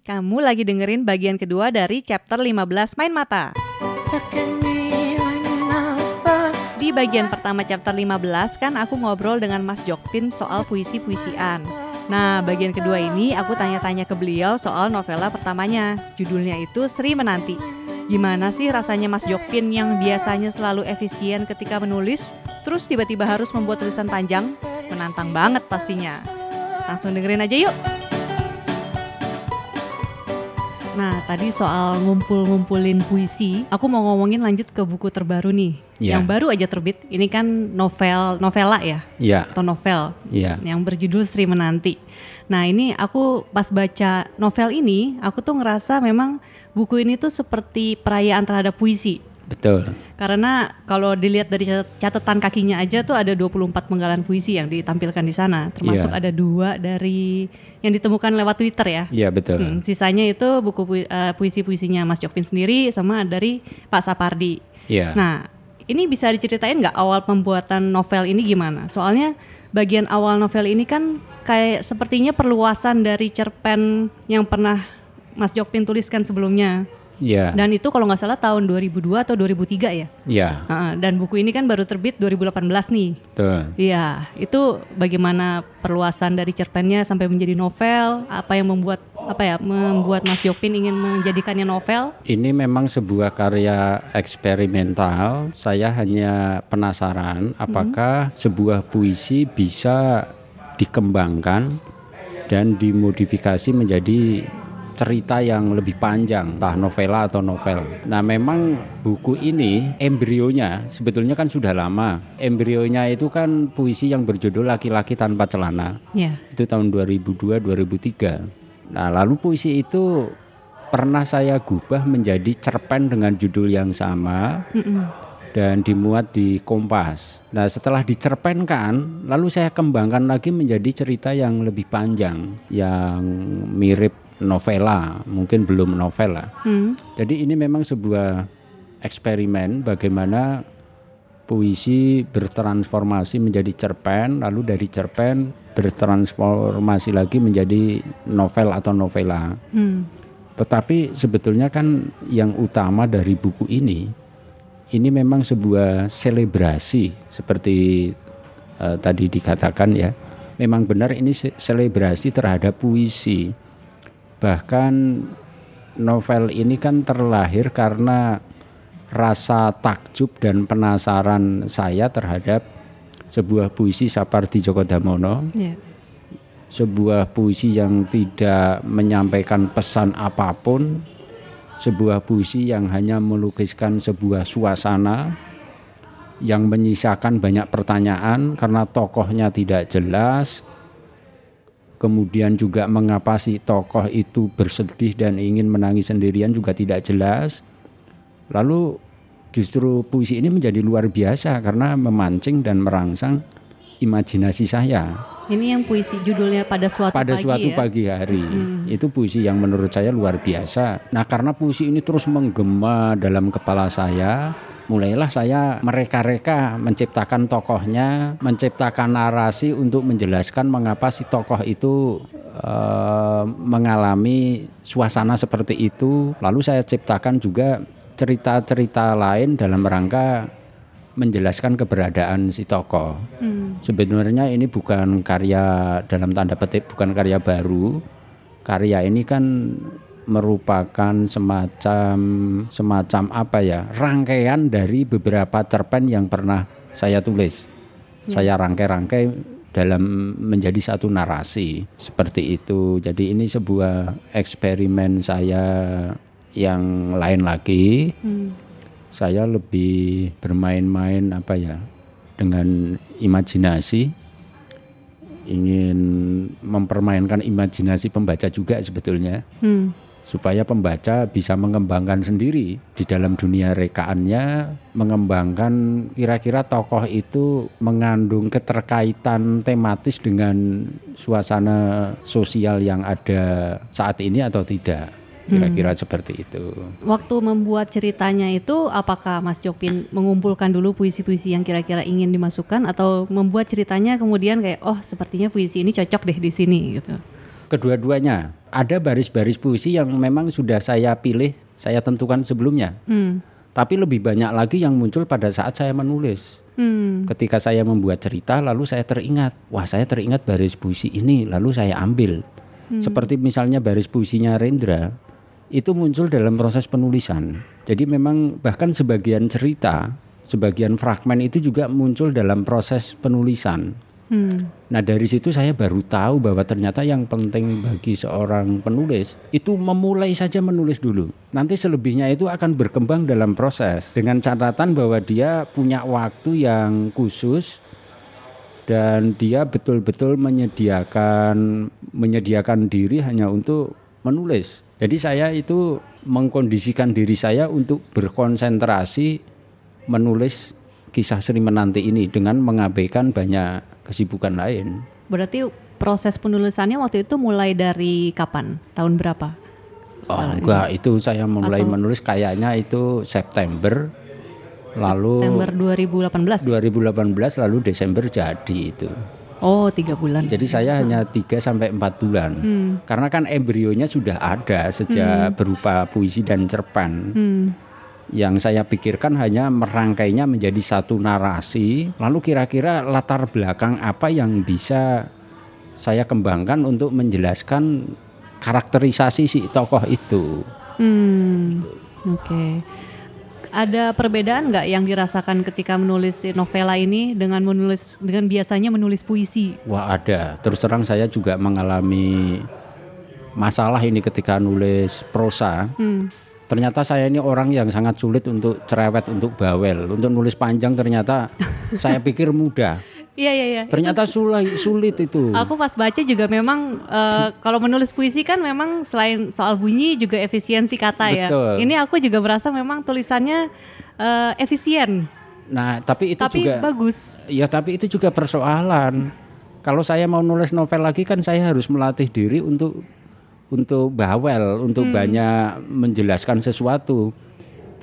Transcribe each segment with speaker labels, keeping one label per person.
Speaker 1: Kamu lagi dengerin bagian kedua dari chapter 15 Main Mata. Di bagian pertama chapter 15 kan aku ngobrol dengan Mas Joktin soal puisi-puisian. Nah, bagian kedua ini aku tanya-tanya ke beliau soal novela pertamanya. Judulnya itu Sri Menanti. Gimana sih rasanya Mas Joktin yang biasanya selalu efisien ketika menulis, terus tiba-tiba harus membuat tulisan panjang? Menantang banget pastinya. Langsung dengerin aja yuk. Nah, tadi soal ngumpul-ngumpulin puisi, aku mau ngomongin lanjut ke buku terbaru nih.
Speaker 2: Iya.
Speaker 1: Yang baru aja terbit. Ini kan novel, novela ya?
Speaker 2: Iya,
Speaker 1: Atau novel
Speaker 2: iya.
Speaker 1: yang berjudul Sri Menanti. Nah, ini aku pas baca novel ini, aku tuh ngerasa memang buku ini tuh seperti perayaan terhadap puisi.
Speaker 2: Betul.
Speaker 1: Karena kalau dilihat dari cat- catatan kakinya aja tuh ada 24 penggalan puisi yang ditampilkan di sana, termasuk
Speaker 2: Iya.
Speaker 1: ada dua dari yang ditemukan lewat Twitter ya.
Speaker 2: Iya, betul.
Speaker 1: Hmm, sisanya itu buku pui- eh, puisi-puisinya Mas Jokpin sendiri sama dari Pak Sapardi.
Speaker 2: Iya.
Speaker 1: Nah, ini bisa diceritain nggak awal pembuatan novel ini gimana? Soalnya bagian awal novel ini kan kayak sepertinya perluasan dari cerpen yang pernah Mas Jokpin tuliskan sebelumnya.
Speaker 2: Iya.
Speaker 1: Dan itu kalau nggak salah tahun 2002 atau 2003 ya.
Speaker 2: Iya,
Speaker 1: Heeh, dan buku ini kan baru terbit 2018 nih.
Speaker 2: betul.
Speaker 1: Iya, itu bagaimana perluasan dari cerpennya sampai menjadi novel? Apa yang membuat apa ya membuat Mas Jokpin ingin menjadikannya novel?
Speaker 2: Ini memang sebuah karya eksperimental. Saya hanya penasaran apakah sebuah puisi bisa dikembangkan dan dimodifikasi menjadi cerita yang lebih panjang, entah novela atau novel. Nah, memang buku ini embrionya sebetulnya kan sudah lama. Embrionya itu kan puisi yang berjudul Laki-laki tanpa celana.
Speaker 1: Ya.
Speaker 2: itu tahun 2002-2003. Nah, lalu puisi itu pernah saya gubah menjadi cerpen dengan judul yang sama
Speaker 1: Mm-mm.
Speaker 2: dan dimuat di Kompas. Nah, setelah dicerpenkan, lalu saya kembangkan lagi menjadi cerita yang lebih panjang, yang mirip novela, mungkin belum novela.
Speaker 1: Hmm.
Speaker 2: Jadi ini memang sebuah eksperimen bagaimana puisi bertransformasi menjadi cerpen, lalu dari cerpen bertransformasi lagi menjadi novel atau novela.
Speaker 1: Hmm.
Speaker 2: Tetapi sebetulnya kan yang utama dari buku ini, ini memang sebuah selebrasi seperti eh, tadi dikatakan ya. Memang benar ini se- selebrasi terhadap puisi. Bahkan novel ini kan terlahir karena rasa takjub dan penasaran saya terhadap sebuah puisi Sapardi Djoko Damono
Speaker 1: Ya.
Speaker 2: sebuah puisi yang tidak menyampaikan pesan apa pun, sebuah puisi yang hanya melukiskan sebuah suasana yang menyisakan banyak pertanyaan karena tokohnya tidak jelas. Kemudian juga mengapa si tokoh itu bersedih dan ingin menangis sendirian juga tidak jelas. Lalu justru puisi ini menjadi luar biasa karena memancing dan merangsang imajinasi saya
Speaker 1: Ini yang puisi judulnya pada suatu
Speaker 2: pada
Speaker 1: pagi
Speaker 2: suatu
Speaker 1: ya.
Speaker 2: pagi hari. Itu puisi yang menurut saya luar biasa. Nah, karena puisi ini terus menggema dalam kepala saya, mulailah saya mereka-reka menciptakan tokohnya, menciptakan narasi untuk menjelaskan mengapa si tokoh itu eh, mengalami suasana seperti itu. Lalu saya ciptakan juga cerita-cerita lain dalam rangka menjelaskan keberadaan si tokoh.
Speaker 1: Hmm.
Speaker 2: Sebenarnya ini bukan karya dalam tanda petik bukan karya baru. Karya ini kan merupakan semacam semacam apa ya? rangkaian dari beberapa cerpen yang pernah saya tulis. Saya rangkai-rangkai dalam menjadi satu narasi seperti itu. Jadi ini sebuah eksperimen saya yang lain lagi
Speaker 1: Hmm.
Speaker 2: saya lebih bermain-main apa ya dengan imajinasi ingin mempermainkan imajinasi pembaca juga sebetulnya
Speaker 1: Hmm.
Speaker 2: Supaya pembaca bisa mengembangkan sendiri di dalam dunia rekaannya mengembangkan kira-kira tokoh itu mengandung keterkaitan tematis dengan suasana sosial yang ada saat ini atau tidak. Kira-kira seperti itu.
Speaker 1: Waktu membuat ceritanya itu apakah Mas Jokpin mengumpulkan dulu puisi-puisi yang kira-kira ingin dimasukkan? Atau membuat ceritanya kemudian kayak oh sepertinya puisi ini cocok deh di sini gitu.
Speaker 2: Kedua-duanya. Ada baris-baris puisi yang memang sudah saya pilih, saya tentukan sebelumnya.
Speaker 1: Hmm.
Speaker 2: Tapi lebih banyak lagi yang muncul pada saat saya menulis.
Speaker 1: Hmm.
Speaker 2: Ketika saya membuat cerita, lalu saya teringat, wah saya teringat baris puisi ini, lalu saya ambil. Seperti misalnya baris puisinya Rendra, itu muncul dalam proses penulisan. Jadi memang bahkan sebagian cerita, sebagian fragmen itu juga muncul dalam proses penulisan.
Speaker 1: Hmm.
Speaker 2: Nah dari situ saya baru tahu bahwa ternyata yang penting bagi seorang penulis itu memulai saja menulis dulu. Nanti selebihnya itu akan berkembang dalam proses dengan catatan bahwa dia punya waktu yang khusus dan dia betul-betul menyediakan menyediakan diri hanya untuk menulis. Jadi saya itu mengkondisikan diri saya untuk berkonsentrasi menulis kisah Sri Menanti ini dengan mengabaikan banyak kesibukan lain.
Speaker 1: Berarti proses penulisannya waktu itu mulai dari kapan? Tahun berapa?
Speaker 2: Oh enggak, itu saya mulai
Speaker 1: Atau-
Speaker 2: menulis kayaknya itu September lalu
Speaker 1: September 2018.
Speaker 2: 2018 lalu Desember jadi itu.
Speaker 1: Oh, tiga bulan.
Speaker 2: Jadi saya hanya 3 sampai 4 bulan.
Speaker 1: Hmm.
Speaker 2: Karena kan embrionya sudah ada sejak berupa puisi dan cerpen.
Speaker 1: Hmm.
Speaker 2: Yang saya pikirkan hanya merangkainya menjadi satu narasi, lalu kira-kira latar belakang apa yang bisa saya kembangkan untuk menjelaskan karakterisasi si tokoh itu.
Speaker 1: Hmm. Oke. Ada perbedaan nggak yang dirasakan ketika menulis novela ini dengan menulis dengan biasanya menulis puisi?
Speaker 2: Wah ada. Terus terang saya juga mengalami masalah ini ketika nulis prosa.
Speaker 1: Hmm.
Speaker 2: Ternyata saya ini orang yang sangat sulit untuk cerewet, untuk bawel. Untuk nulis panjang ternyata saya pikir mudah.
Speaker 1: Iya iya iya.
Speaker 2: Ternyata sulit, sulit itu.
Speaker 1: Aku pas baca juga memang eh, kalau menulis puisi kan memang selain soal bunyi juga efisiensi kata ya.
Speaker 2: Betul.
Speaker 1: Ini aku juga merasa memang tulisannya eh, efisien,
Speaker 2: Nah, tapi itu
Speaker 1: tapi
Speaker 2: juga
Speaker 1: bagus.
Speaker 2: ya tapi itu juga persoalan. Kalau saya mau nulis novel lagi kan saya harus melatih diri untuk untuk bawel, untuk banyak menjelaskan sesuatu.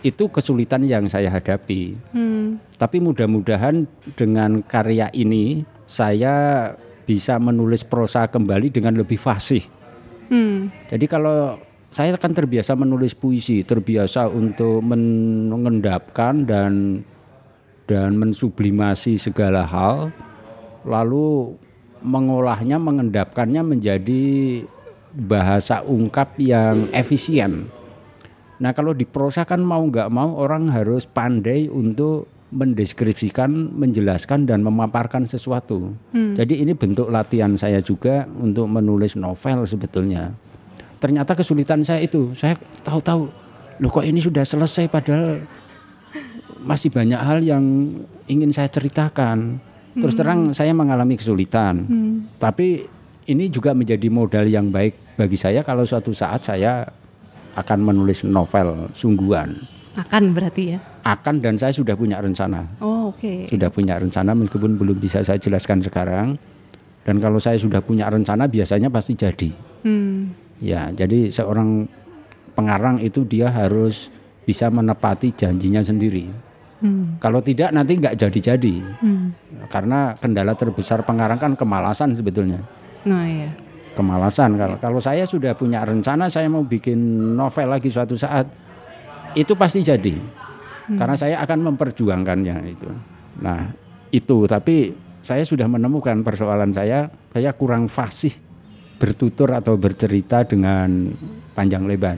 Speaker 2: Itu kesulitan yang saya hadapi.
Speaker 1: Hmm.
Speaker 2: Tapi mudah-mudahan dengan karya ini saya bisa menulis prosa kembali dengan lebih fasih.
Speaker 1: Hmm.
Speaker 2: Jadi kalau saya kan terbiasa menulis puisi, terbiasa untuk men- mengendapkan dan dan mensublimasi segala hal, lalu mengolahnya, mengendapkannya menjadi bahasa ungkap yang efisien. Nah kalau di prosa kan mau nggak mau orang harus pandai untuk mendeskripsikan, menjelaskan dan memaparkan sesuatu. Jadi ini bentuk latihan saya juga untuk menulis novel sebetulnya. Ternyata kesulitan saya itu, saya tahu-tahu, loh kok ini sudah selesai padahal masih banyak hal yang ingin saya ceritakan. Terus terang saya mengalami kesulitan. Tapi ini juga menjadi modal yang baik bagi saya kalau suatu saat saya akan menulis novel sungguhan.
Speaker 1: Akan berarti ya.
Speaker 2: Akan dan saya sudah punya rencana.
Speaker 1: Oh, oke.
Speaker 2: Sudah punya rencana meskipun belum bisa saya jelaskan sekarang. Dan kalau saya sudah punya rencana biasanya pasti jadi.
Speaker 1: Hmm.
Speaker 2: Ya, jadi seorang pengarang itu dia harus bisa menepati janjinya sendiri.
Speaker 1: Hmm.
Speaker 2: Kalau tidak nanti nggak jadi-jadi.
Speaker 1: Hmm.
Speaker 2: Karena kendala terbesar pengarang kan kemalasan sebetulnya.
Speaker 1: Nah, iya.
Speaker 2: Kemalasan kalau kalau saya sudah punya rencana saya mau bikin novel lagi suatu saat itu pasti jadi. Karena saya akan memperjuangkannya itu. Nah, itu tapi saya sudah menemukan persoalan saya saya kurang fasih bertutur atau bercerita dengan panjang lebar.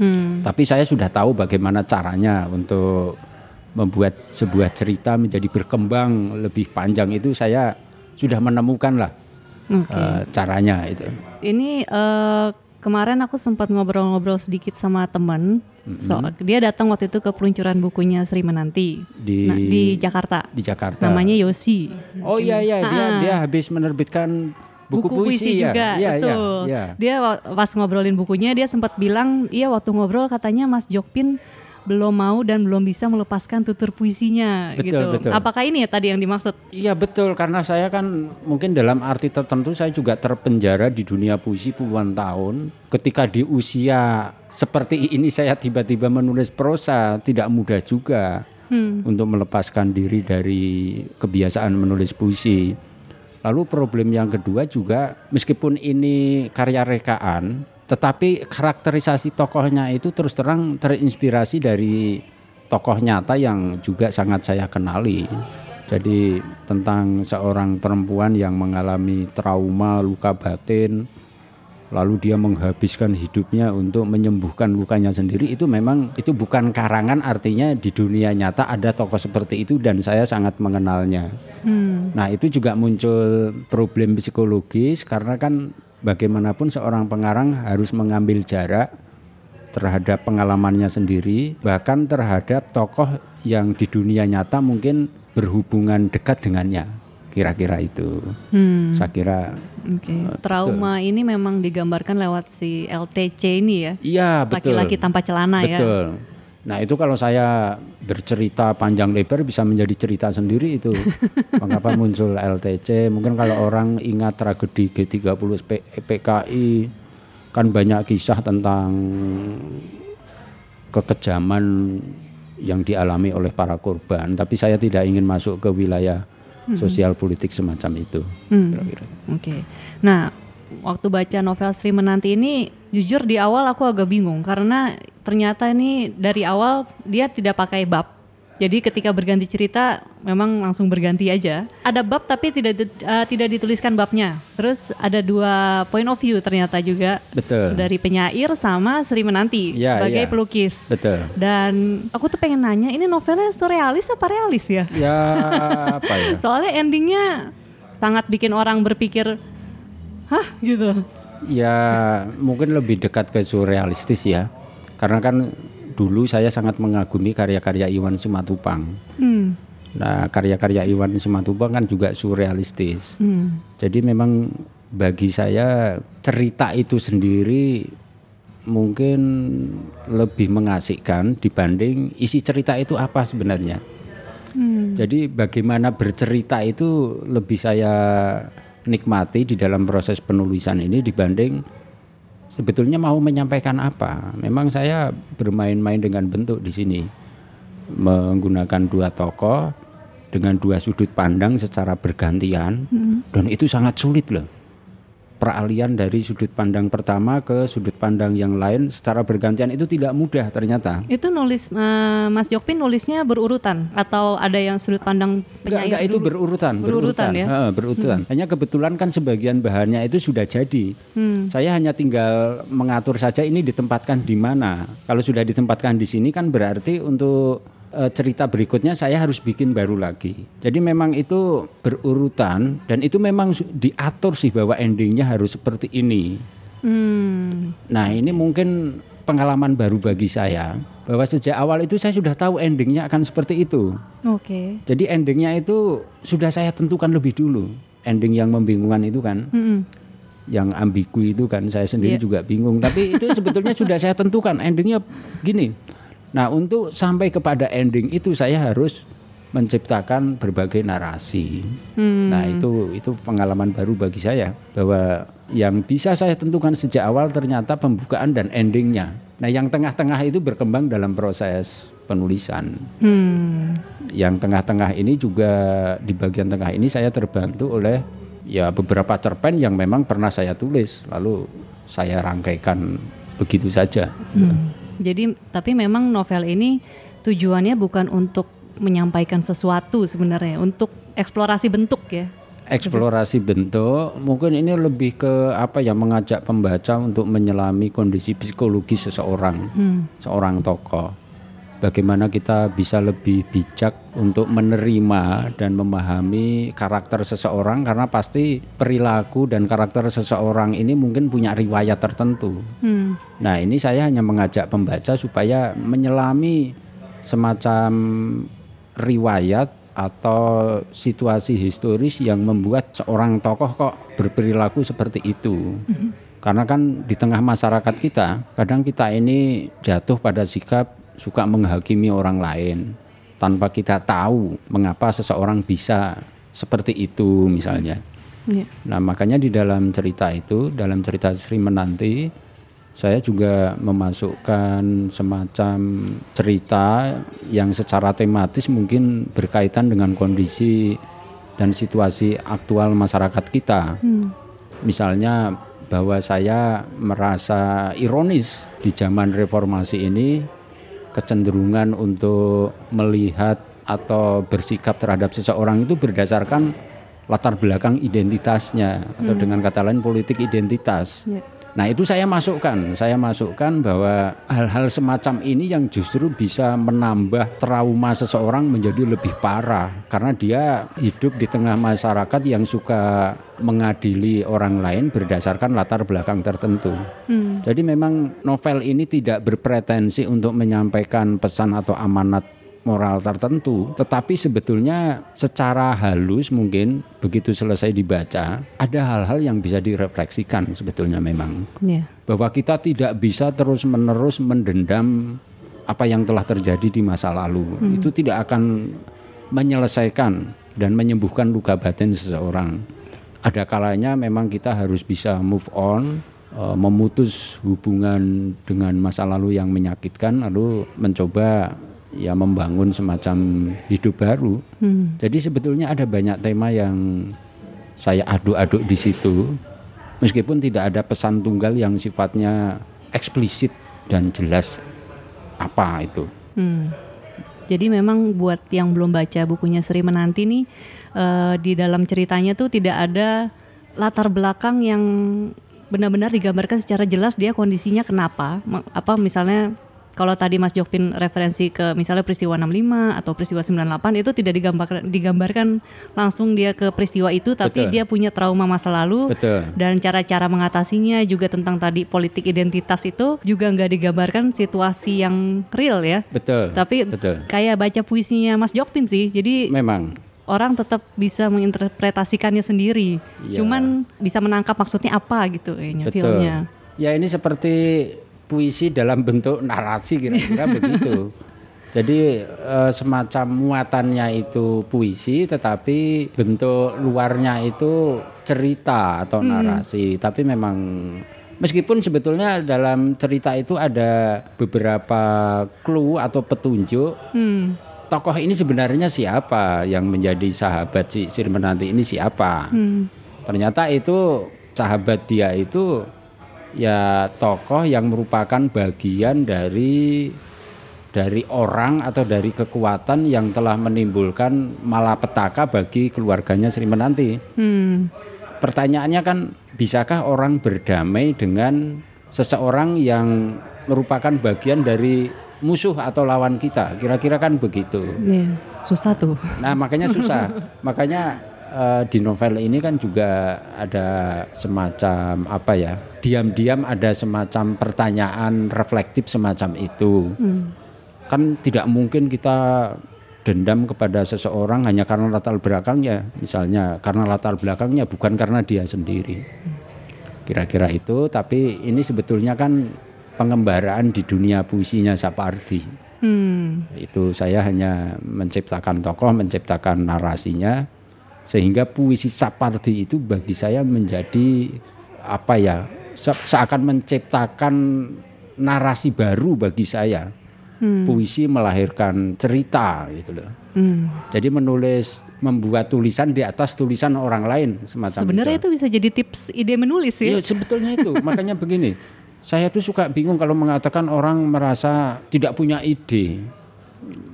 Speaker 1: Hmm.
Speaker 2: Tapi saya sudah tahu bagaimana caranya untuk membuat sebuah cerita menjadi berkembang lebih panjang itu saya sudah menemukan lah
Speaker 1: Oke.
Speaker 2: eh, caranya itu.
Speaker 1: Ini eh, kemarin aku sempat ngobrol-ngobrol sedikit sama temen. So, dia datang waktu itu ke peluncuran bukunya Sri Menanti
Speaker 2: Di
Speaker 1: Nah, di Jakarta.
Speaker 2: di Jakarta.
Speaker 1: Namanya Yosi.
Speaker 2: Oh iya iya dia
Speaker 1: Ah.
Speaker 2: dia habis menerbitkan buku,
Speaker 1: buku puisi
Speaker 2: ya.
Speaker 1: juga,
Speaker 2: Iya, iya,
Speaker 1: betul.
Speaker 2: iya.
Speaker 1: Dia wa- pas ngobrolin bukunya dia sempat bilang, iya waktu ngobrol katanya Mas Jokpin belum mau dan belum bisa melepaskan tutur puisinya
Speaker 2: Betul,
Speaker 1: gitu.
Speaker 2: betul.
Speaker 1: Apakah ini ya tadi yang dimaksud?
Speaker 2: Iya betul karena saya kan mungkin dalam arti tertentu saya juga terpenjara di dunia puisi puluhan tahun. Ketika di usia seperti ini saya tiba-tiba menulis prosa tidak mudah juga
Speaker 1: Hmm.
Speaker 2: untuk melepaskan diri dari kebiasaan menulis puisi. Lalu problem yang kedua juga meskipun ini karya rekaan, tetapi karakterisasi tokohnya itu terus terang terinspirasi dari tokoh nyata yang juga sangat saya kenali. Jadi tentang seorang perempuan yang mengalami trauma, luka batin, lalu dia menghabiskan hidupnya untuk menyembuhkan lukanya sendiri itu memang itu bukan karangan artinya di dunia nyata ada tokoh seperti itu dan saya sangat mengenalnya. Hmm. Nah itu juga muncul problem psikologis karena kan bagaimanapun seorang pengarang harus mengambil jarak terhadap pengalamannya sendiri bahkan terhadap tokoh yang di dunia nyata mungkin berhubungan dekat dengannya kira-kira itu. Hmm. Saya kira.
Speaker 1: Okay. Uh, Trauma betul. ini memang digambarkan lewat si LTC ini ya.
Speaker 2: Iya betul.
Speaker 1: Laki-laki tanpa celana
Speaker 2: betul.
Speaker 1: ya.
Speaker 2: Betul. Nah itu kalau saya bercerita panjang lebar bisa menjadi cerita sendiri itu. Mengapa muncul LTC? Mungkin kalau orang ingat tragedi G30 PKI kan banyak kisah tentang kekejaman yang dialami oleh para korban. Tapi saya tidak ingin masuk ke wilayah hmm. sosial politik semacam itu. Hmm.
Speaker 1: Oke. Okay. Nah, waktu baca novel Sri Menanti ini, jujur di awal aku agak bingung karena ternyata ini dari awal dia tidak pakai bab jadi ketika berganti cerita memang langsung berganti aja. Ada bab tapi tidak uh, tidak dituliskan babnya. Terus ada dua point of view ternyata juga.
Speaker 2: Betul.
Speaker 1: Dari penyair sama Sri Menanti ya, sebagai ya. pelukis.
Speaker 2: Betul.
Speaker 1: Dan aku tuh pengen nanya ini novelnya surrealis apa realis ya?
Speaker 2: Ya apa ya?
Speaker 1: Soalnya endingnya sangat bikin orang berpikir, hah gitu.
Speaker 2: Ya mungkin lebih dekat ke surrealistis ya. Karena kan dulu saya sangat mengagumi karya-karya Iwan Simatupang. Hmm. Nah, karya-karya Iwan Simatupang kan juga surrealistis. Hmm. Jadi memang bagi saya cerita itu sendiri mungkin lebih mengasihkan dibanding isi cerita itu apa sebenarnya. Hmm. Jadi bagaimana bercerita itu lebih saya nikmati di dalam proses penulisan ini dibanding sebetulnya mau menyampaikan apa. Memang saya bermain-main dengan bentuk di sini, menggunakan dua tokoh dengan dua sudut pandang secara bergantian, hmm. dan itu sangat sulit loh peralihan dari sudut pandang pertama ke sudut pandang yang lain secara bergantian itu tidak mudah ternyata.
Speaker 1: Itu nulis uh, Mas Jokpin nulisnya berurutan atau ada yang sudut pandang penyair
Speaker 2: enggak, enggak, itu berurutan,
Speaker 1: berurutan, berurutan ya. Ha,
Speaker 2: berurutan. Hmm. Hanya kebetulan kan sebagian bahannya itu sudah jadi. Hmm. Saya hanya tinggal mengatur saja ini ditempatkan di mana. Kalau sudah ditempatkan di sini kan berarti untuk e, cerita berikutnya saya harus bikin baru lagi. Jadi memang itu berurutan dan itu memang diatur sih bahwa endingnya harus seperti ini. Hmm. Nah ini mungkin pengalaman baru bagi saya bahwa sejak awal itu saya sudah tahu endingnya akan seperti itu.
Speaker 1: Oke. Okay.
Speaker 2: Jadi endingnya itu sudah saya tentukan lebih dulu. Ending yang membingungkan itu kan. -hmm. Yang ambigu itu kan saya sendiri yeah. juga bingung. Tapi itu sebetulnya sudah saya tentukan endingnya gini Nah, untuk sampai kepada ending itu saya harus menciptakan berbagai narasi. Hmm. Nah, itu itu pengalaman baru bagi saya bahwa yang bisa saya tentukan sejak awal ternyata pembukaan dan endingnya. Nah, yang tengah-tengah itu berkembang dalam proses penulisan. Hmm. Yang tengah-tengah ini juga di bagian tengah ini saya terbantu oleh ya beberapa cerpen yang memang pernah saya tulis lalu saya rangkaikan begitu saja. Hmm.
Speaker 1: Jadi tapi memang novel ini tujuannya bukan untuk menyampaikan sesuatu sebenarnya, untuk eksplorasi bentuk ya.
Speaker 2: Eksplorasi bentuk, mungkin ini lebih ke apa ya mengajak pembaca untuk menyelami kondisi psikologis seseorang, hmm. seorang tokoh bagaimana kita bisa lebih bijak untuk menerima dan memahami karakter seseorang karena pasti perilaku dan karakter seseorang ini mungkin punya riwayat tertentu. Hmm. Nah ini saya hanya mengajak pembaca supaya menyelami semacam riwayat atau situasi historis yang membuat seorang tokoh kok berperilaku seperti itu. Hmm. Karena kan di tengah masyarakat kita, kadang kita ini jatuh pada sikap suka menghakimi orang lain tanpa kita tahu mengapa seseorang bisa seperti itu misalnya. Yeah. Nah makanya di dalam cerita itu, dalam cerita Sri Menanti, saya juga memasukkan semacam cerita yang secara tematis mungkin berkaitan dengan kondisi dan situasi aktual masyarakat kita.
Speaker 1: Hmm.
Speaker 2: Misalnya bahwa saya merasa ironis di zaman reformasi ini kecenderungan untuk melihat atau bersikap terhadap seseorang itu berdasarkan latar belakang identitasnya atau dengan kata lain politik identitas.
Speaker 1: Ya.
Speaker 2: Nah itu saya masukkan, saya masukkan bahwa hal-hal semacam ini yang justru bisa menambah trauma seseorang menjadi lebih parah karena dia hidup di tengah masyarakat yang suka mengadili orang lain berdasarkan latar belakang tertentu.
Speaker 1: Hmm.
Speaker 2: Jadi memang novel ini tidak berpretensi untuk menyampaikan pesan atau amanat moral tertentu, tetapi sebetulnya secara halus mungkin begitu selesai dibaca ada hal-hal yang bisa direfleksikan sebetulnya memang
Speaker 1: Ya.
Speaker 2: bahwa kita tidak bisa terus-menerus mendendam apa yang telah terjadi di masa lalu. Itu tidak akan menyelesaikan dan menyembuhkan luka batin seseorang. Ada kalanya memang kita harus bisa move on, eh, memutus hubungan dengan masa lalu yang menyakitkan lalu mencoba ya membangun semacam hidup baru.
Speaker 1: Hmm.
Speaker 2: Jadi sebetulnya ada banyak tema yang saya aduk-aduk di situ. Meskipun tidak ada pesan tunggal yang sifatnya eksplisit dan jelas apa itu.
Speaker 1: Hmm. Jadi memang buat yang belum baca bukunya Sri Menanti nih eh, di dalam ceritanya tuh tidak ada latar belakang yang benar-benar digambarkan secara jelas dia kondisinya kenapa. Apa misalnya kalau tadi Mas Jokpin referensi ke misalnya peristiwa 65 atau peristiwa 98 itu tidak digambarkan digambarkan langsung dia ke peristiwa itu tapi
Speaker 2: Betul.
Speaker 1: dia punya trauma masa lalu
Speaker 2: Betul.
Speaker 1: dan cara-cara mengatasinya juga tentang tadi politik identitas itu juga nggak digambarkan situasi yang real ya.
Speaker 2: Betul.
Speaker 1: Tapi
Speaker 2: betul.
Speaker 1: kayak baca puisinya Mas Jokpin sih. Jadi
Speaker 2: Memang
Speaker 1: orang tetap bisa menginterpretasikannya sendiri.
Speaker 2: Iya.
Speaker 1: Cuman bisa menangkap maksudnya apa gitu kayaknya
Speaker 2: betul.
Speaker 1: filmnya.
Speaker 2: Ya ini seperti puisi dalam bentuk narasi kira-kira begitu. Jadi eh, semacam muatannya itu puisi, tetapi bentuk luarnya itu cerita atau narasi. Tapi memang meskipun sebetulnya dalam cerita itu ada beberapa clue atau petunjuk
Speaker 1: Hmm.
Speaker 2: tokoh ini sebenarnya siapa yang menjadi sahabat si Sirmenanti ini siapa?
Speaker 1: Hmm.
Speaker 2: Ternyata itu sahabat dia itu ya tokoh yang merupakan bagian dari dari orang atau dari kekuatan yang telah menimbulkan malapetaka bagi keluarganya Sri Menanti.
Speaker 1: Hmm.
Speaker 2: Pertanyaannya kan bisakah orang berdamai dengan seseorang yang merupakan bagian dari musuh atau lawan kita? Kira-kira kan begitu.
Speaker 1: Iya, susah tuh.
Speaker 2: Nah, makanya susah. makanya eh, di novel ini kan juga ada semacam apa ya? Diam-diam ada semacam pertanyaan reflektif semacam itu.
Speaker 1: Hmm.
Speaker 2: Kan tidak mungkin kita dendam kepada seseorang hanya karena latar belakangnya, misalnya karena latar belakangnya bukan karena dia sendiri. Kira-kira itu, tapi ini sebetulnya kan pengembaraan di dunia puisinya Sapardi
Speaker 1: Hmm.
Speaker 2: itu saya hanya menciptakan tokoh, menciptakan narasinya sehingga puisi Sapardi itu bagi saya menjadi apa ya se- seakan menciptakan narasi baru bagi saya.
Speaker 1: Hmm.
Speaker 2: Puisi melahirkan cerita gitu loh.
Speaker 1: Hmm.
Speaker 2: Jadi menulis membuat tulisan di atas tulisan orang lain semacam
Speaker 1: Sebenarnya itu bisa jadi tips ide menulis ya.
Speaker 2: Iya sebetulnya itu makanya begini saya tuh suka bingung kalau mengatakan orang merasa tidak punya ide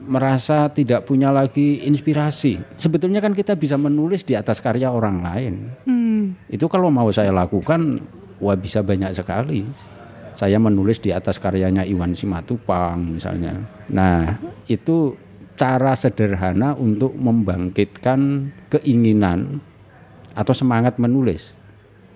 Speaker 2: merasa tidak punya lagi inspirasi sebetulnya kan kita bisa menulis di atas karya orang lain
Speaker 1: Hmm.
Speaker 2: itu kalau mau saya lakukan wah bisa banyak sekali. Saya menulis di atas karyanya Iwan Simatupang misalnya. Nah itu cara sederhana untuk membangkitkan keinginan atau semangat menulis.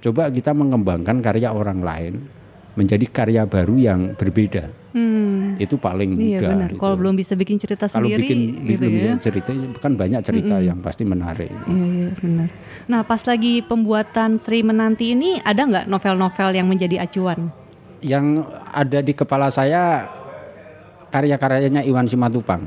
Speaker 2: Coba kita mengembangkan karya orang lain menjadi karya baru yang berbeda
Speaker 1: Hmm.
Speaker 2: itu paling
Speaker 1: Iya
Speaker 2: mudah
Speaker 1: benar.
Speaker 2: gitu.
Speaker 1: Kalau belum bisa bikin cerita
Speaker 2: kalau
Speaker 1: sendiri
Speaker 2: bikin
Speaker 1: gitu
Speaker 2: belum bisa
Speaker 1: ya.
Speaker 2: cerita kan banyak cerita yang pasti menarik
Speaker 1: Iya, iya benar. Nah, pas lagi pembuatan Sri Menanti ini ada nggak novel-novel yang menjadi acuan?
Speaker 2: yang ada di kepala saya karya-karyanya Iwan Simatupang.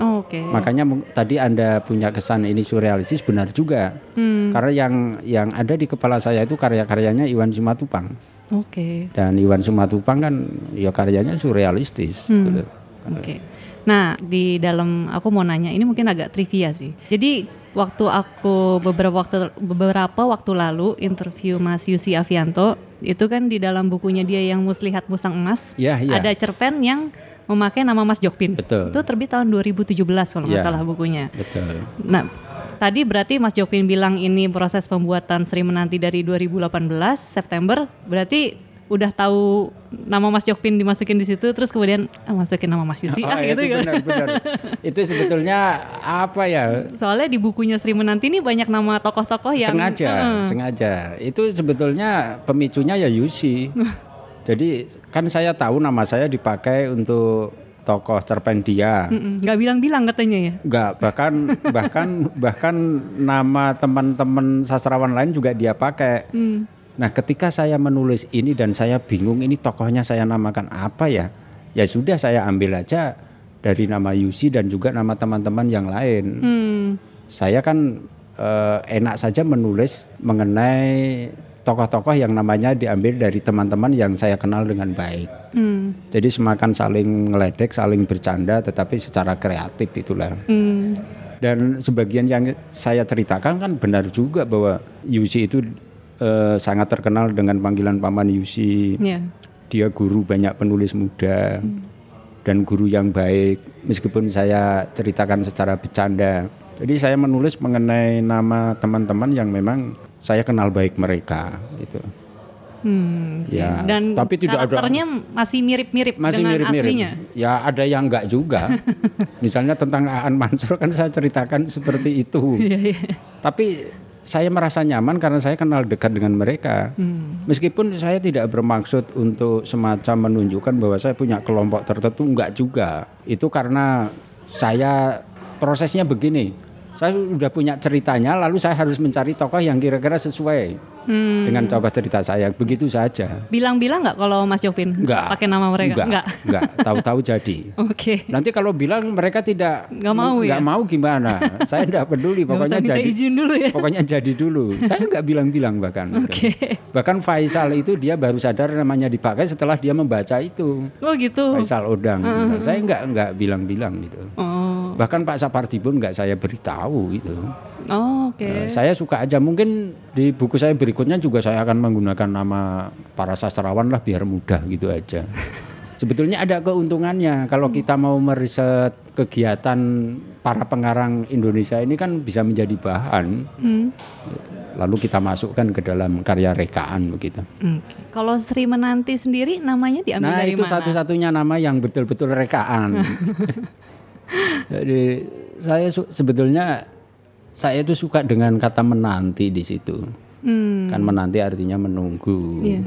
Speaker 1: Oh, Oke.
Speaker 2: Makanya mung- tadi Anda punya kesan ini surrealistis benar juga.
Speaker 1: Hmm.
Speaker 2: Karena yang yang ada di kepala saya itu karya-karyanya Iwan Simatupang.
Speaker 1: Oke.
Speaker 2: Dan Iwan Simatupang kan ya karyanya surrealistis
Speaker 1: Hmm.
Speaker 2: gitu.
Speaker 1: Oke. Nah, di dalam aku mau nanya ini mungkin agak trivia sih. Jadi waktu aku beberapa waktu beberapa waktu lalu interview Mas Yusi Avianto itu kan di dalam bukunya dia yang Muslihat Musang Emas
Speaker 2: Ya, ya.
Speaker 1: ada cerpen yang memakai nama Mas Jokpin.
Speaker 2: Betul.
Speaker 1: Itu terbit tahun 2017 kalau nggak
Speaker 2: Ya.
Speaker 1: salah bukunya.
Speaker 2: Betul.
Speaker 1: Nah, tadi berarti Mas Jokpin bilang ini proses pembuatan Sri Menanti dari 2018 September, berarti udah tahu nama Mas Jokpin dimasukin di situ, terus kemudian ah, masukin nama Mas Yusi
Speaker 2: Oh,
Speaker 1: ah gitu
Speaker 2: itu
Speaker 1: ya.
Speaker 2: benar benar. itu sebetulnya apa ya?
Speaker 1: Soalnya di bukunya Sri Menanti ini banyak nama tokoh-tokoh yang
Speaker 2: sengaja,
Speaker 1: Heeh.
Speaker 2: sengaja. Itu sebetulnya pemicunya ya Yusi. Jadi kan saya tahu nama saya dipakai untuk tokoh cerpen dia.
Speaker 1: Mm-mm, nggak bilang-bilang katanya ya.
Speaker 2: Enggak, bahkan bahkan bahkan nama teman-teman sastrawan lain juga dia pakai.
Speaker 1: Hmm.
Speaker 2: Nah, ketika saya menulis ini dan saya bingung ini tokohnya saya namakan apa ya? Ya sudah saya ambil aja dari nama Yusi dan juga nama teman-teman yang lain.
Speaker 1: Hmm.
Speaker 2: Saya kan eh, enak saja menulis mengenai tokoh-tokoh yang namanya diambil dari teman-teman yang saya kenal dengan baik.
Speaker 1: Hmm.
Speaker 2: Jadi semakan saling ngeledek, saling bercanda tetapi secara kreatif itulah.
Speaker 1: Hmm.
Speaker 2: Dan sebagian yang saya ceritakan kan benar juga bahwa Yusi itu eh, sangat terkenal dengan panggilan paman Yusi.
Speaker 1: Ya.
Speaker 2: Dia guru banyak penulis muda dan guru yang baik meskipun saya ceritakan secara bercanda. Jadi saya menulis mengenai nama teman-teman yang memang saya kenal baik mereka itu.
Speaker 1: Hmm.
Speaker 2: Ya,
Speaker 1: Dan
Speaker 2: tapi tidak ada-
Speaker 1: karakternya masih mirip-mirip
Speaker 2: Masih
Speaker 1: dengan
Speaker 2: mirip-mirip.
Speaker 1: aslinya.
Speaker 2: Ya ada yang enggak juga. Misalnya tentang Aan Mansur kan saya ceritakan seperti itu.
Speaker 1: Iya, iya.
Speaker 2: Tapi saya merasa nyaman karena saya kenal dekat dengan mereka.
Speaker 1: Hmm.
Speaker 2: Meskipun saya tidak bermaksud untuk semacam menunjukkan bahwa saya punya kelompok tertentu, enggak juga. Itu karena saya prosesnya begini. Saya sudah punya ceritanya, lalu saya harus mencari tokoh yang kira-kira sesuai
Speaker 1: Hmm.
Speaker 2: dengan tokoh cerita saya. Begitu saja.
Speaker 1: Bilang-bilang nggak kalau Mas Jopin
Speaker 2: Enggak.
Speaker 1: pakai nama mereka?
Speaker 2: Enggak. Enggak. Tahu-tahu jadi.
Speaker 1: Oke.
Speaker 2: Nanti kalau bilang mereka tidak
Speaker 1: Nggak mau ya?
Speaker 2: nggak mau gimana? saya enggak peduli,
Speaker 1: Nggak
Speaker 2: pokoknya jadi
Speaker 1: izin dulu ya.
Speaker 2: pokoknya jadi dulu. Saya nggak bilang-bilang bahkan.
Speaker 1: Oke.
Speaker 2: Bahkan Faisal itu dia baru sadar namanya dipakai setelah dia membaca itu.
Speaker 1: Oh gitu.
Speaker 2: Faisal Odang. misalnya. Saya nggak nggak bilang-bilang gitu.
Speaker 1: Oh.
Speaker 2: Bahkan Pak Sapardi pun nggak saya beritahu itu.
Speaker 1: Oh, Oke.
Speaker 2: Eh, saya suka aja mungkin di buku saya berikutnya juga saya akan menggunakan nama para sastrawan lah biar mudah gitu aja. Sebetulnya ada keuntungannya kalau kita mau meriset kegiatan para pengarang Indonesia ini kan bisa menjadi bahan
Speaker 1: Hmm.
Speaker 2: lalu kita masukkan ke dalam karya rekaan begitu.
Speaker 1: Oke. Kalau Sri Menanti sendiri namanya diambil
Speaker 2: Nah
Speaker 1: dari
Speaker 2: itu
Speaker 1: mana?
Speaker 2: satu-satunya nama yang betul-betul rekaan. Jadi saya sebetulnya saya itu suka dengan kata menanti di situ.
Speaker 1: Hmm.
Speaker 2: Kan menanti artinya menunggu.
Speaker 1: Iya.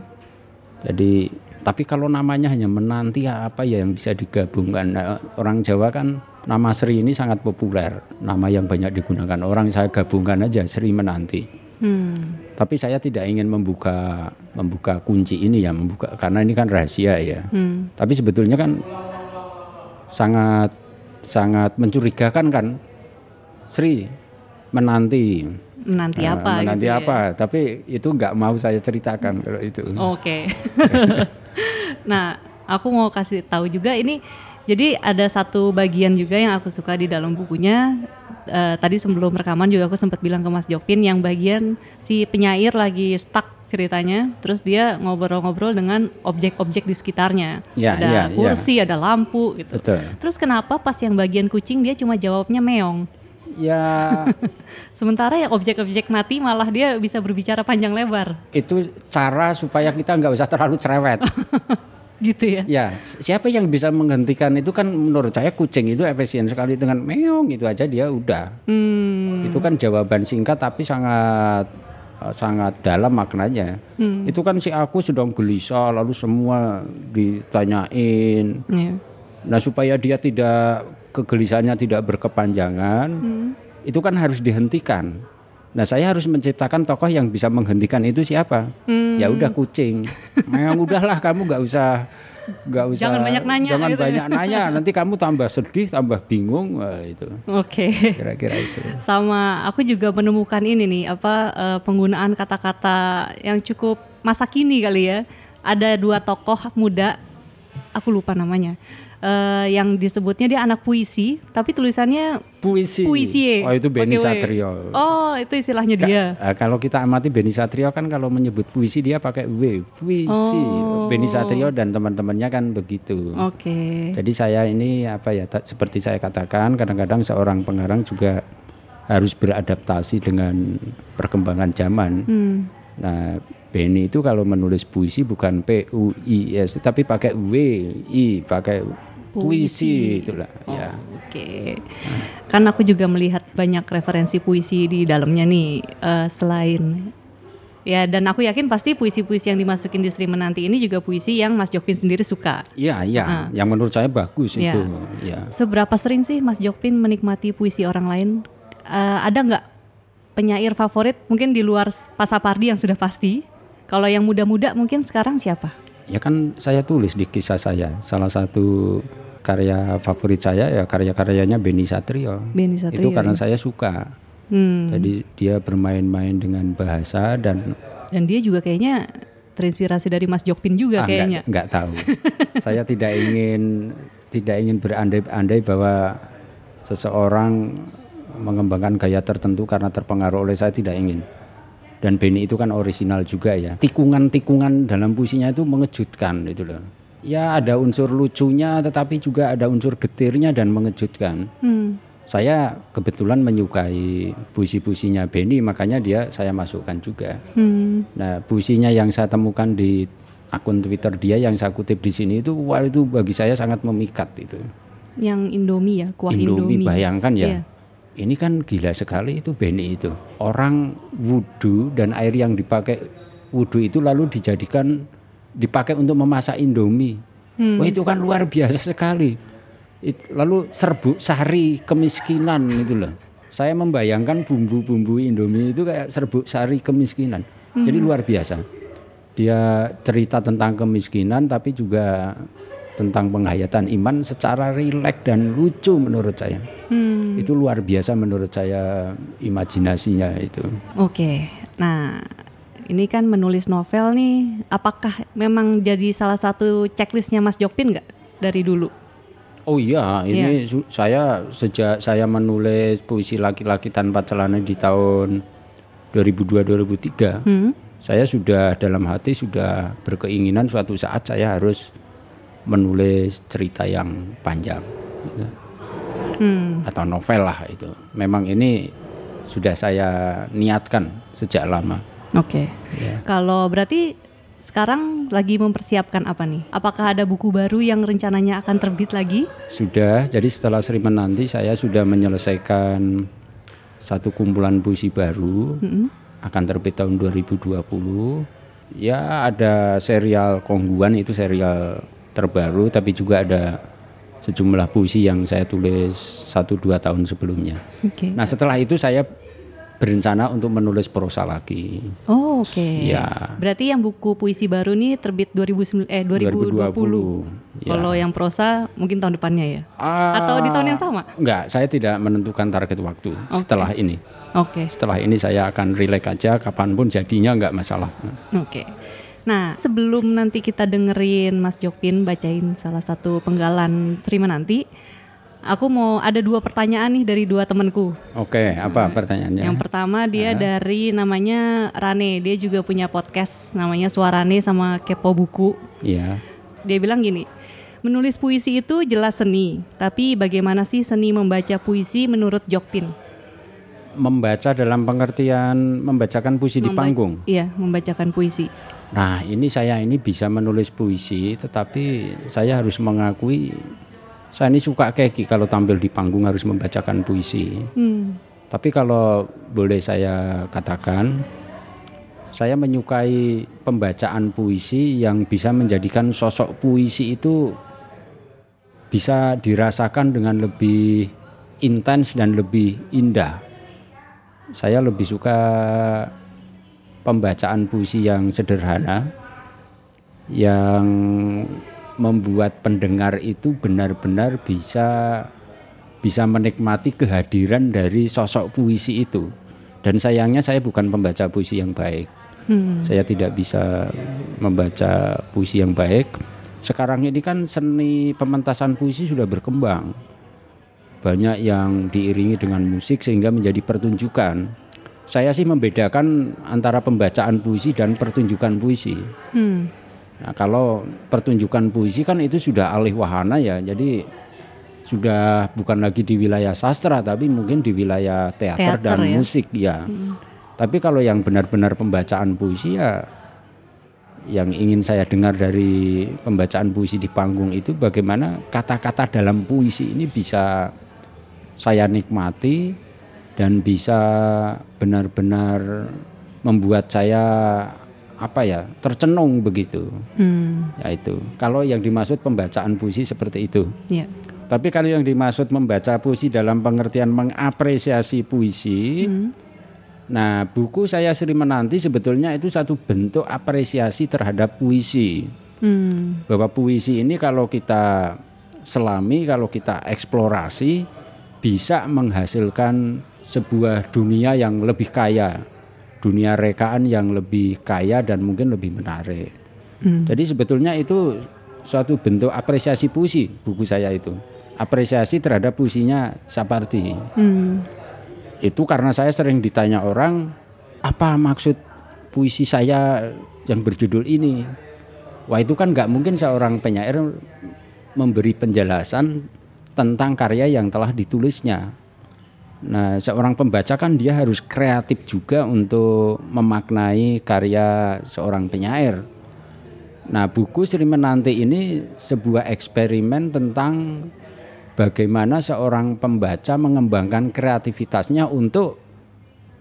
Speaker 2: Jadi tapi kalau namanya hanya menanti apa ya yang bisa digabungkan? Nah, orang Jawa kan nama Sri ini sangat populer, nama yang banyak digunakan orang. Saya gabungkan aja Sri menanti.
Speaker 1: Hmm.
Speaker 2: Tapi saya tidak ingin membuka membuka kunci ini ya, membuka karena ini kan rahasia ya.
Speaker 1: Hmm.
Speaker 2: Tapi sebetulnya kan sangat sangat mencurigakan kan. Sri menanti.
Speaker 1: Menanti
Speaker 2: Nah,
Speaker 1: apa?
Speaker 2: menanti
Speaker 1: gitu ya?
Speaker 2: apa? Tapi itu nggak mau saya ceritakan kalau itu.
Speaker 1: Oke. nah, aku mau kasih tahu juga ini. Jadi ada satu bagian juga yang aku suka di dalam bukunya. Eh, tadi sebelum rekaman juga aku sempat bilang ke Mas Jokpin yang bagian si penyair lagi stuck ceritanya, terus dia ngobrol-ngobrol dengan objek-objek di sekitarnya.
Speaker 2: Ya,
Speaker 1: ada
Speaker 2: ya, ya.
Speaker 1: kursi, ada lampu gitu.
Speaker 2: Betul.
Speaker 1: Terus kenapa pas yang bagian kucing dia cuma jawabnya meong?
Speaker 2: Ya
Speaker 1: Sementara yang objek-objek mati malah dia bisa berbicara panjang lebar.
Speaker 2: itu cara supaya kita nggak usah terlalu cerewet.
Speaker 1: Gitu ya.
Speaker 2: Ya, siapa yang bisa menghentikan itu kan menurut saya kucing itu efisien sekali dengan meong itu aja dia udah.
Speaker 1: Hmm.
Speaker 2: Itu kan jawaban singkat tapi sangat sangat dalam maknanya.
Speaker 1: Hmm.
Speaker 2: Itu kan si aku sedang gelisah lalu semua ditanyain.
Speaker 1: Iya.
Speaker 2: Nah, supaya dia tidak kegelisahannya tidak berkepanjangan,
Speaker 1: Hmm.
Speaker 2: itu kan harus dihentikan. Nah, saya harus menciptakan tokoh yang bisa menghentikan itu siapa?
Speaker 1: Hmm.
Speaker 2: Ya udah kucing. Memang udahlah kamu nggak usah nggak usah
Speaker 1: Jangan banyak nanya
Speaker 2: jangan
Speaker 1: gitu ya.
Speaker 2: banyak nanya nanti kamu tambah sedih tambah bingung Wah, itu
Speaker 1: Oke.
Speaker 2: kira-kira itu
Speaker 1: Sama aku juga menemukan ini nih apa eh, penggunaan kata-kata yang cukup masa kini kali ya. Ada dua tokoh muda aku lupa namanya. Eh, yang disebutnya dia anak puisi, tapi tulisannya
Speaker 2: Puisi.
Speaker 1: Puisi.
Speaker 2: Oh itu Beni
Speaker 1: W.
Speaker 2: Satrio.
Speaker 1: oh itu istilahnya
Speaker 2: Ka-
Speaker 1: dia.
Speaker 2: eh, kalau kita amati Beni Satrio kan kalau menyebut puisi dia pakai W, puisi.
Speaker 1: Oh.
Speaker 2: Beni Satrio dan teman-temannya kan begitu.
Speaker 1: Oke.
Speaker 2: Jadi saya ini apa ya seperti saya katakan kadang-kadang seorang pengarang juga harus beradaptasi dengan perkembangan zaman.
Speaker 1: Hmm.
Speaker 2: Nah, Beni itu kalau menulis puisi bukan P U I S tapi pakai W I pakai puisi itulah ya.
Speaker 1: Oke. Kan aku juga melihat banyak referensi puisi di dalamnya nih eh, selain ya dan aku yakin pasti puisi-puisi yang dimasukin di Sri Menanti ini juga puisi yang Mas Jokpin sendiri suka.
Speaker 2: Iya, iya, yang menurut saya bagus
Speaker 1: Iya.
Speaker 2: itu. Ya.
Speaker 1: Seberapa sering sih Mas Jokpin menikmati puisi orang lain? Eh, ada nggak penyair favorit mungkin di luar Pasapardi yang sudah pasti? Kalau yang muda-muda mungkin sekarang siapa?
Speaker 2: Ya kan saya tulis di kisah saya. Salah satu karya favorit saya ya karya-karyanya Beni Satrio.
Speaker 1: Beni Satrio.
Speaker 2: Itu karena
Speaker 1: ya?
Speaker 2: saya suka.
Speaker 1: Hmm.
Speaker 2: Jadi dia bermain-main dengan bahasa dan
Speaker 1: Dan dia juga kayaknya terinspirasi dari Mas Jokpin juga
Speaker 2: ah,
Speaker 1: kayaknya.
Speaker 2: nggak nggak tahu. saya tidak ingin tidak ingin berandai-andai bahwa seseorang mengembangkan gaya tertentu karena terpengaruh oleh saya tidak ingin. Dan Beni itu kan original juga ya. Tikungan-tikungan dalam puisinya itu mengejutkan itu loh. Ya ada unsur lucunya tetapi juga ada unsur getirnya dan mengejutkan.
Speaker 1: Hmm.
Speaker 2: Saya kebetulan menyukai puisi-puisinya Beni makanya dia saya masukkan juga.
Speaker 1: Hmm.
Speaker 2: Nah, puisinya yang saya temukan di akun Twitter dia yang saya kutip di sini itu wah itu bagi saya sangat memikat itu.
Speaker 1: Yang Indomie ya, kuah
Speaker 2: Indomie,
Speaker 1: Indomie.
Speaker 2: bayangkan ya.
Speaker 1: Iya.
Speaker 2: Ini kan gila sekali itu Beni itu. Orang wudhu dan air yang dipakai wudhu itu lalu dijadikan dipakai untuk memasak Indomie.
Speaker 1: Hmm.
Speaker 2: Wah itu kan luar biasa sekali. It- lalu serbuk sari kemiskinan itu loh. Saya membayangkan bumbu-bumbu Indomie itu kayak serbuk sari kemiskinan. Jadi
Speaker 1: Hmm.
Speaker 2: luar biasa. Dia cerita tentang kemiskinan tapi juga tentang penghayatan iman secara rileks dan lucu menurut saya.
Speaker 1: Hmm.
Speaker 2: Itu luar biasa menurut saya imajinasinya itu.
Speaker 1: Oke. Nah, ini kan menulis novel nih, apakah memang jadi salah satu checklistnya Mas Jokpin nggak dari dulu?
Speaker 2: Oh iya, ini su- saya sejak saya menulis puisi laki-laki tanpa celana di tahun 2002-2003,
Speaker 1: Hmm.
Speaker 2: saya sudah dalam hati sudah berkeinginan suatu saat saya harus menulis cerita yang panjang gitu.
Speaker 1: Hmm.
Speaker 2: atau novel lah itu. Memang ini sudah saya niatkan sejak lama.
Speaker 1: Oke.
Speaker 2: Ya.
Speaker 1: Kalau berarti sekarang lagi mempersiapkan apa nih? Apakah ada buku baru yang rencananya akan terbit lagi?
Speaker 2: Sudah, jadi setelah Sri Menanti saya sudah menyelesaikan satu kumpulan puisi baru
Speaker 1: Mm-mm.
Speaker 2: akan terbit tahun 2020. Ya ada serial Kongguan itu serial terbaru tapi juga ada sejumlah puisi yang saya tulis satu dua tahun sebelumnya.
Speaker 1: Oke.
Speaker 2: Nah setelah itu saya berencana untuk menulis prosa lagi.
Speaker 1: Oh, oke.
Speaker 2: Ya.
Speaker 1: Berarti yang buku puisi baru nih terbit 2009 eh 2020.
Speaker 2: 2020. Ya.
Speaker 1: Kalau yang prosa mungkin tahun depannya ya? Atau di tahun yang sama?
Speaker 2: Enggak, saya tidak menentukan target waktu setelah ini.
Speaker 1: Oke.
Speaker 2: Setelah ini saya akan relax aja kapan pun jadinya enggak masalah.
Speaker 1: Oke. Nah, sebelum nanti kita dengerin Mas Jokpin bacain salah satu penggalan Terima nanti, aku mau ada dua pertanyaan nih dari dua temanku.
Speaker 2: Oke, apa pertanyaannya?
Speaker 1: Yang pertama dia dari namanya Rane, dia juga punya podcast namanya Suarane sama Kepo Buku.
Speaker 2: Iya.
Speaker 1: Dia bilang gini, menulis puisi itu jelas seni, tapi bagaimana sih seni membaca puisi menurut Jokpin?
Speaker 2: Membaca dalam pengertian membacakan puisi di
Speaker 1: Memba-
Speaker 2: panggung.
Speaker 1: Iya, membacakan puisi.
Speaker 2: Nah, ini saya ini bisa menulis puisi, tetapi saya harus mengakui saya ini suka keki kalau tampil di panggung harus membacakan puisi.
Speaker 1: Hmm.
Speaker 2: Tapi kalau boleh saya katakan, saya menyukai pembacaan puisi yang bisa menjadikan sosok puisi itu bisa dirasakan dengan lebih intens dan lebih indah. Saya lebih suka pembacaan puisi yang sederhana, yang membuat pendengar itu benar-benar bisa bisa menikmati kehadiran dari sosok puisi itu. Dan sayangnya saya bukan pembaca puisi yang baik.
Speaker 1: Hmm.
Speaker 2: Saya tidak bisa membaca puisi yang baik. sekarang ini kan seni pementasan puisi sudah berkembang. Banyak yang diiringi dengan musik sehingga menjadi pertunjukan. Saya sih membedakan antara pembacaan puisi dan pertunjukan puisi.
Speaker 1: Hmm.
Speaker 2: Nah, kalau pertunjukan puisi kan itu sudah alih wahana ya. Jadi sudah bukan lagi di wilayah sastra tapi mungkin di wilayah teater,
Speaker 1: Teater
Speaker 2: dan
Speaker 1: ya.
Speaker 2: musik ya. Tapi kalau yang benar-benar pembacaan puisi ya yang ingin saya dengar dari pembacaan puisi di panggung itu bagaimana kata-kata dalam puisi ini bisa saya nikmati dan bisa benar-benar membuat saya apa ya tercenung begitu
Speaker 1: Hmm.
Speaker 2: ya itu kalau yang dimaksud pembacaan puisi seperti itu
Speaker 1: Ya.
Speaker 2: tapi kalau yang dimaksud membaca puisi dalam pengertian mengapresiasi puisi
Speaker 1: Hmm.
Speaker 2: Nah, buku saya Sri Menanti sebetulnya itu satu bentuk apresiasi terhadap puisi.
Speaker 1: Hmm.
Speaker 2: Bahwa puisi ini kalau kita selami, kalau kita eksplorasi bisa menghasilkan sebuah dunia yang lebih kaya. Dunia rekaan yang lebih kaya dan mungkin lebih menarik.
Speaker 1: Hmm.
Speaker 2: Jadi sebetulnya itu suatu bentuk apresiasi puisi buku saya itu. Apresiasi terhadap puisinya Sapardi
Speaker 1: Hmm.
Speaker 2: itu karena saya sering ditanya orang apa maksud puisi saya yang berjudul ini wah itu kan nggak mungkin seorang penyair memberi penjelasan tentang karya yang telah ditulisnya nah seorang pembaca kan dia harus kreatif juga untuk memaknai karya seorang penyair nah buku Sri Menanti ini sebuah eksperimen tentang bagaimana seorang pembaca mengembangkan kreativitasnya untuk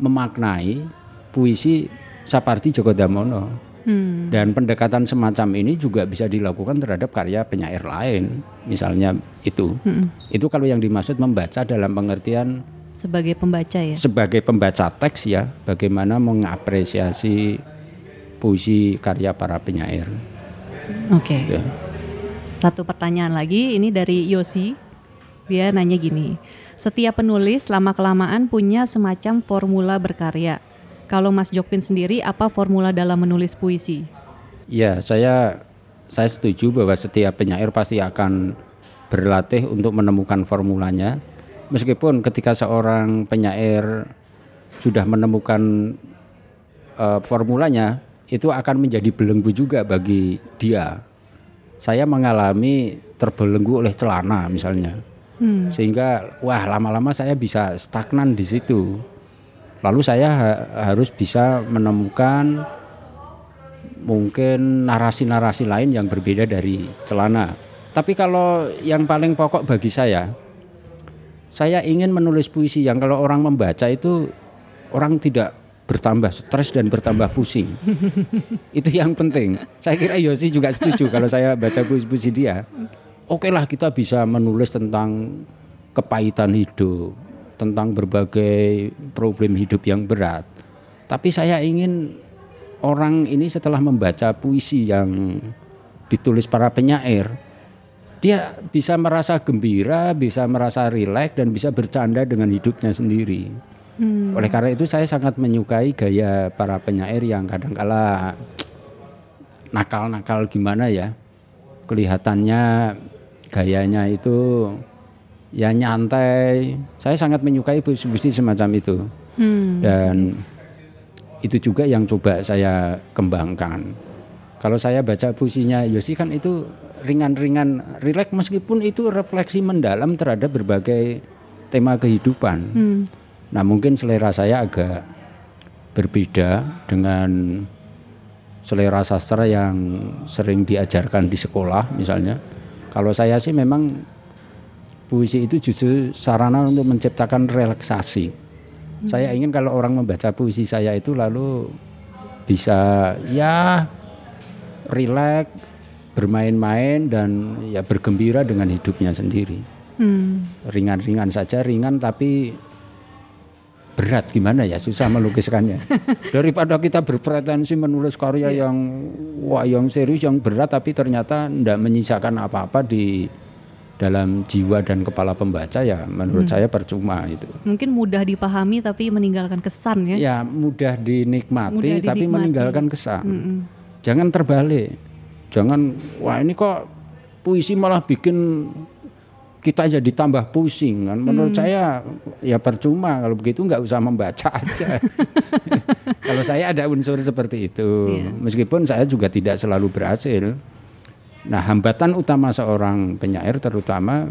Speaker 2: memaknai puisi Sapardi Djoko Damono.
Speaker 1: Hmm.
Speaker 2: Dan pendekatan semacam ini juga bisa dilakukan terhadap karya penyair lain, misalnya itu.
Speaker 1: Hmm.
Speaker 2: Itu kalau yang dimaksud membaca dalam pengertian
Speaker 1: Sebagai pembaca ya.
Speaker 2: sebagai pembaca teks ya, bagaimana mengapresiasi puisi karya para penyair.
Speaker 1: Oke.
Speaker 2: Ya.
Speaker 1: Satu pertanyaan lagi ini dari Yosi. Dia nanya gini. Setiap penulis lama kelamaan punya semacam formula berkarya. Kalau Mas Jokpin sendiri apa formula dalam menulis puisi?
Speaker 2: Ya, saya saya setuju bahwa setiap penyair pasti akan berlatih untuk menemukan formulanya. Meskipun ketika seorang penyair sudah menemukan eh, formulanya, itu akan menjadi belenggu juga bagi dia. Saya mengalami terbelenggu oleh celana misalnya.
Speaker 1: Hmm.
Speaker 2: Sehingga wah lama-lama saya bisa stagnan di situ. Lalu saya ha- harus bisa menemukan mungkin narasi-narasi lain yang berbeda dari celana. Tapi kalau yang paling pokok bagi saya, saya ingin menulis puisi yang kalau orang membaca itu orang tidak bertambah stres dan bertambah pusing. itu yang penting. Saya kira Yosi juga setuju kalau saya baca puisi-puisi dia. Oke lah kita bisa menulis tentang kepahitan hidup, tentang berbagai problem hidup yang berat. Tapi saya ingin orang ini setelah membaca puisi yang ditulis para penyair, dia bisa merasa gembira, bisa merasa rileks dan bisa bercanda dengan hidupnya sendiri.
Speaker 1: Hmm.
Speaker 2: Oleh karena itu saya sangat menyukai gaya para penyair yang kadangkala nakal-nakal gimana ya. Kelihatannya gayanya itu ya nyantai. Saya sangat menyukai puisi-puisi semacam itu.
Speaker 1: Hmm.
Speaker 2: Dan itu juga yang coba saya kembangkan. Kalau saya baca puisinya Yosi kan itu ringan-ringan, rileks meskipun itu refleksi mendalam terhadap berbagai tema kehidupan.
Speaker 1: Hmm.
Speaker 2: Nah mungkin selera saya agak berbeda dengan selera sastra yang sering diajarkan di sekolah misalnya. Kalau saya sih memang puisi itu justru sarana untuk menciptakan relaksasi. Saya ingin kalau orang membaca puisi saya itu lalu bisa ya rileks, bermain-main dan ya bergembira dengan hidupnya sendiri.
Speaker 1: Hmm.
Speaker 2: ringan-ringan saja ringan tapi berat. Gimana ya? Susah melukiskannya. Daripada kita berpretensi menulis karya yang wah yang serius yang berat tapi ternyata tidak menyisakan apa-apa di dalam jiwa dan kepala pembaca ya menurut saya percuma itu.
Speaker 1: Mungkin mudah dipahami tapi meninggalkan kesan ya.
Speaker 2: ya mudah dinikmati
Speaker 1: Mudah
Speaker 2: tapi
Speaker 1: dinikmati.
Speaker 2: meninggalkan kesan.
Speaker 1: Mm-mm.
Speaker 2: jangan terbalik Jangan wah ini kok puisi malah bikin kita jadi tambah pusing kan. Menurut hmm. saya ya percuma kalau begitu nggak usah membaca aja. kalau saya ada unsur seperti itu, yeah. meskipun saya juga tidak selalu berhasil. Nah hambatan utama seorang penyair terutama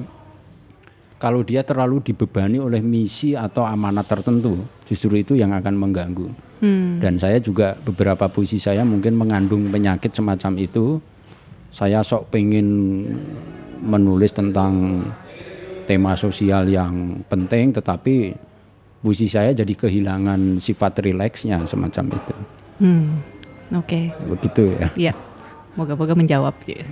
Speaker 2: kalau dia terlalu dibebani oleh misi atau amanat tertentu, justru itu yang akan mengganggu. Hmm. Dan saya juga beberapa puisi saya mungkin mengandung penyakit semacam itu. Saya sok pengen menulis tentang tema sosial yang penting tetapi puisi saya jadi kehilangan sifat rileksnya semacam itu.
Speaker 1: Hmm. Oke. Okay.
Speaker 2: Begitu ya.
Speaker 1: Iya. Moga-moga menjawab sih.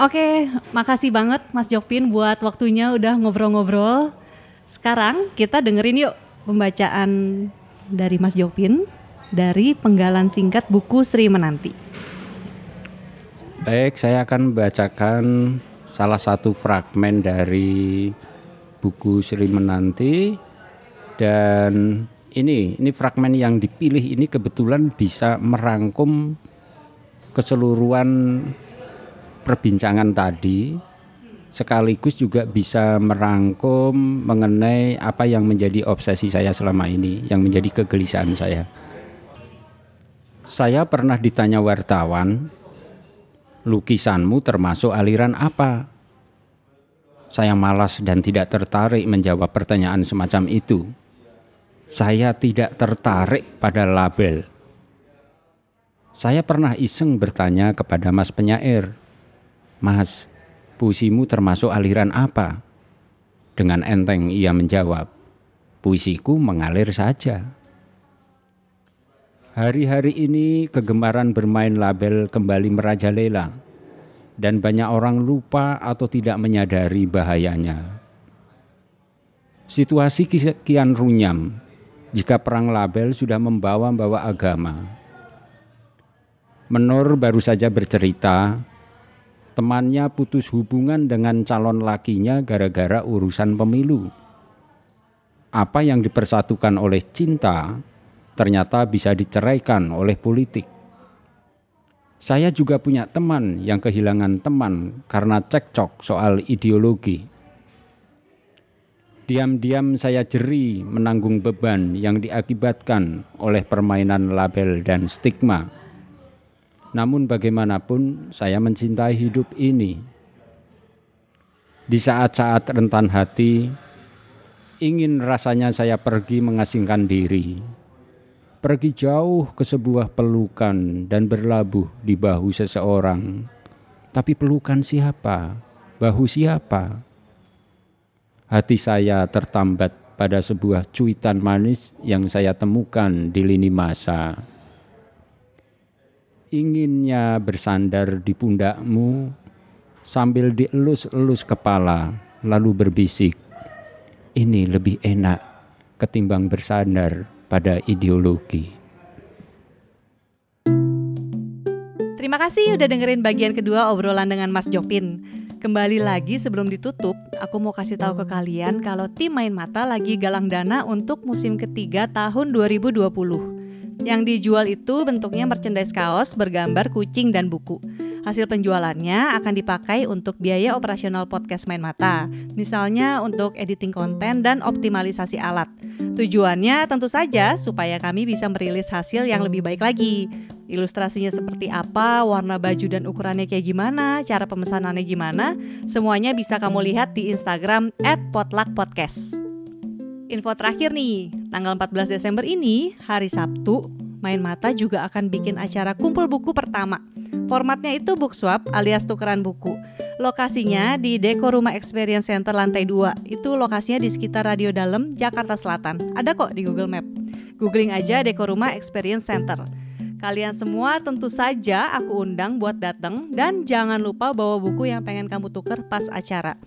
Speaker 1: Oke, okay, makasih banget Mas Jopin buat waktunya udah ngobrol-ngobrol. Sekarang kita dengerin yuk pembacaan dari Mas Jopin dari penggalan singkat buku Sri Menanti.
Speaker 2: Baik, saya akan membacakan salah satu fragmen dari buku Sri Menanti dan ini ini fragmen yang dipilih ini kebetulan bisa merangkum keseluruhan perbincangan tadi sekaligus juga bisa merangkum mengenai apa yang menjadi obsesi saya selama ini, yang menjadi kegelisahan saya. Saya pernah ditanya wartawan, lukisanmu termasuk aliran apa? Saya malas dan tidak tertarik menjawab pertanyaan semacam itu. Saya tidak tertarik pada label. Saya pernah iseng bertanya kepada Mas penyair, "Mas, puisimu termasuk aliran apa?" Dengan enteng ia menjawab, "Puisiku mengalir saja." Hari-hari ini kegemaran bermain label kembali merajalela dan banyak orang lupa atau tidak menyadari bahayanya. Situasi kian runyam jika perang label sudah membawa-bawa agama. Menor baru saja bercerita, temannya putus hubungan dengan calon lakinya gara-gara urusan pemilu. Apa yang dipersatukan oleh cinta ternyata bisa diceraikan oleh politik. Saya juga punya teman yang kehilangan teman karena cekcok soal ideologi. Diam-diam saya jeri menanggung beban yang diakibatkan oleh permainan label dan stigma. Namun bagaimanapun saya mencintai hidup ini. Di saat-saat rentan hati, ingin rasanya saya pergi mengasingkan diri pergi jauh ke sebuah pelukan dan berlabuh di bahu seseorang. Tapi pelukan siapa? Bahu siapa? Hati saya tertambat pada sebuah cuitan manis yang saya temukan di lini masa. Inginnya bersandar di pundakmu sambil dielus-elus kepala lalu berbisik, ini lebih enak ketimbang bersandar pada ideologi.
Speaker 1: Terima kasih udah dengerin bagian kedua obrolan dengan Mas Jopin. Kembali lagi sebelum ditutup, aku mau kasih tahu ke kalian kalau tim Main Mata lagi galang dana untuk musim ketiga tahun 2020. Yang dijual itu bentuknya merchandise kaos bergambar kucing dan buku. Hasil penjualannya akan dipakai untuk biaya operasional podcast Main Mata, misalnya untuk editing konten dan optimalisasi alat. Tujuannya tentu saja supaya kami bisa merilis hasil yang lebih baik lagi. Ilustrasinya seperti apa, warna baju dan ukurannya kayak gimana, cara pemesanannya gimana, semuanya bisa kamu lihat di Instagram @potluckpodcast. Info terakhir nih, tanggal 14 Desember ini, hari Sabtu, Main Mata juga akan bikin acara kumpul buku pertama. Formatnya itu book swap alias tukeran buku. Lokasinya di Deko Rumah Experience Center lantai 2. Itu lokasinya di sekitar Radio Dalam, Jakarta Selatan. Ada kok di Google Map. Googling aja Deko Rumah Experience Center. Kalian semua tentu saja aku undang buat datang dan jangan lupa bawa buku yang pengen kamu tuker pas acara.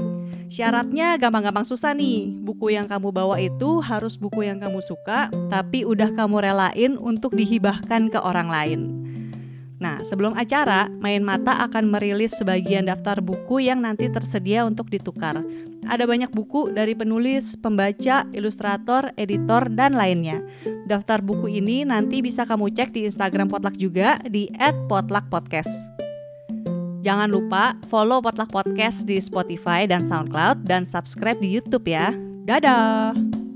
Speaker 1: Syaratnya gampang-gampang susah nih. Buku yang kamu bawa itu harus buku yang kamu suka, tapi udah kamu relain untuk dihibahkan ke orang lain. Nah, sebelum acara, Main Mata akan merilis sebagian daftar buku yang nanti tersedia untuk ditukar. Ada banyak buku dari penulis, pembaca, ilustrator, editor, dan lainnya. Daftar buku ini nanti bisa kamu cek di Instagram Potluck juga di @potluckpodcast. Jangan lupa follow Potluck Podcast di Spotify dan SoundCloud dan subscribe di YouTube ya. Dadah!